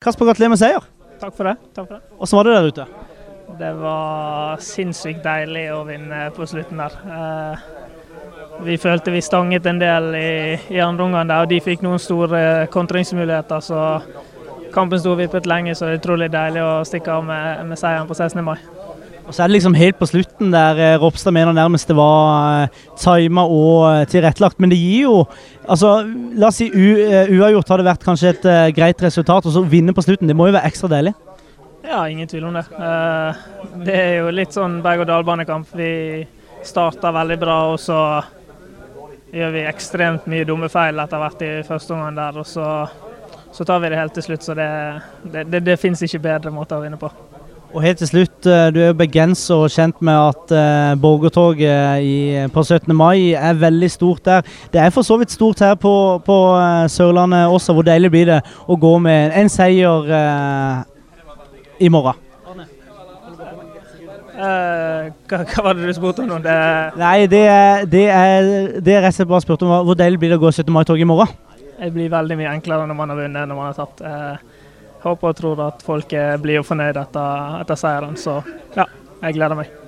Kasper, gratulerer med seier. Takk for det. Takk for det. Hvordan var det der ute? Det var sinnssykt deilig å vinne på slutten der. Eh, vi følte vi stanget en del i, i andre omgang der, og de fikk noen store kontringsmuligheter. Så kampen sto vippet lenge, så det er utrolig deilig å stikke av med, med seieren på 16. mai. Og så er det liksom helt på slutten der eh, Ropstad mener nærmest det var eh, tima og eh, tilrettelagt. Men det gir jo altså, La oss si uavgjort hadde vært kanskje et uh, greit resultat, og så vinne på slutten. Det må jo være ekstra deilig. Ja, ingen tvil om det. Uh, det er jo litt sånn berg-og-dal-banekamp. Vi starter veldig bra, og så gjør vi ekstremt mye dumme feil etter hvert i første omgang der. Og så, så tar vi det helt til slutt, så det, det, det, det fins ikke bedre måter å vinne på. Og helt til slutt, eh, du er jo bergenser og kjent med at uh, borgertoget i, på 17. mai er veldig stort der. Det er for så vidt stort her på, på uh, Sørlandet også. Hvor deilig blir det å gå med en seier uh, i morgen? Hva, hva, var det du spurte om nå? Det... Nei, det er, det er, det er rett og slett bare spurt om hvor deilig blir det å gå 17. mai-tog i morgen? Det blir veldig mye enklere når man har vunnet enn når man har tapt. Håper og tror at folk blir fornøyd etter, etter seieren, så ja, jeg gleder meg.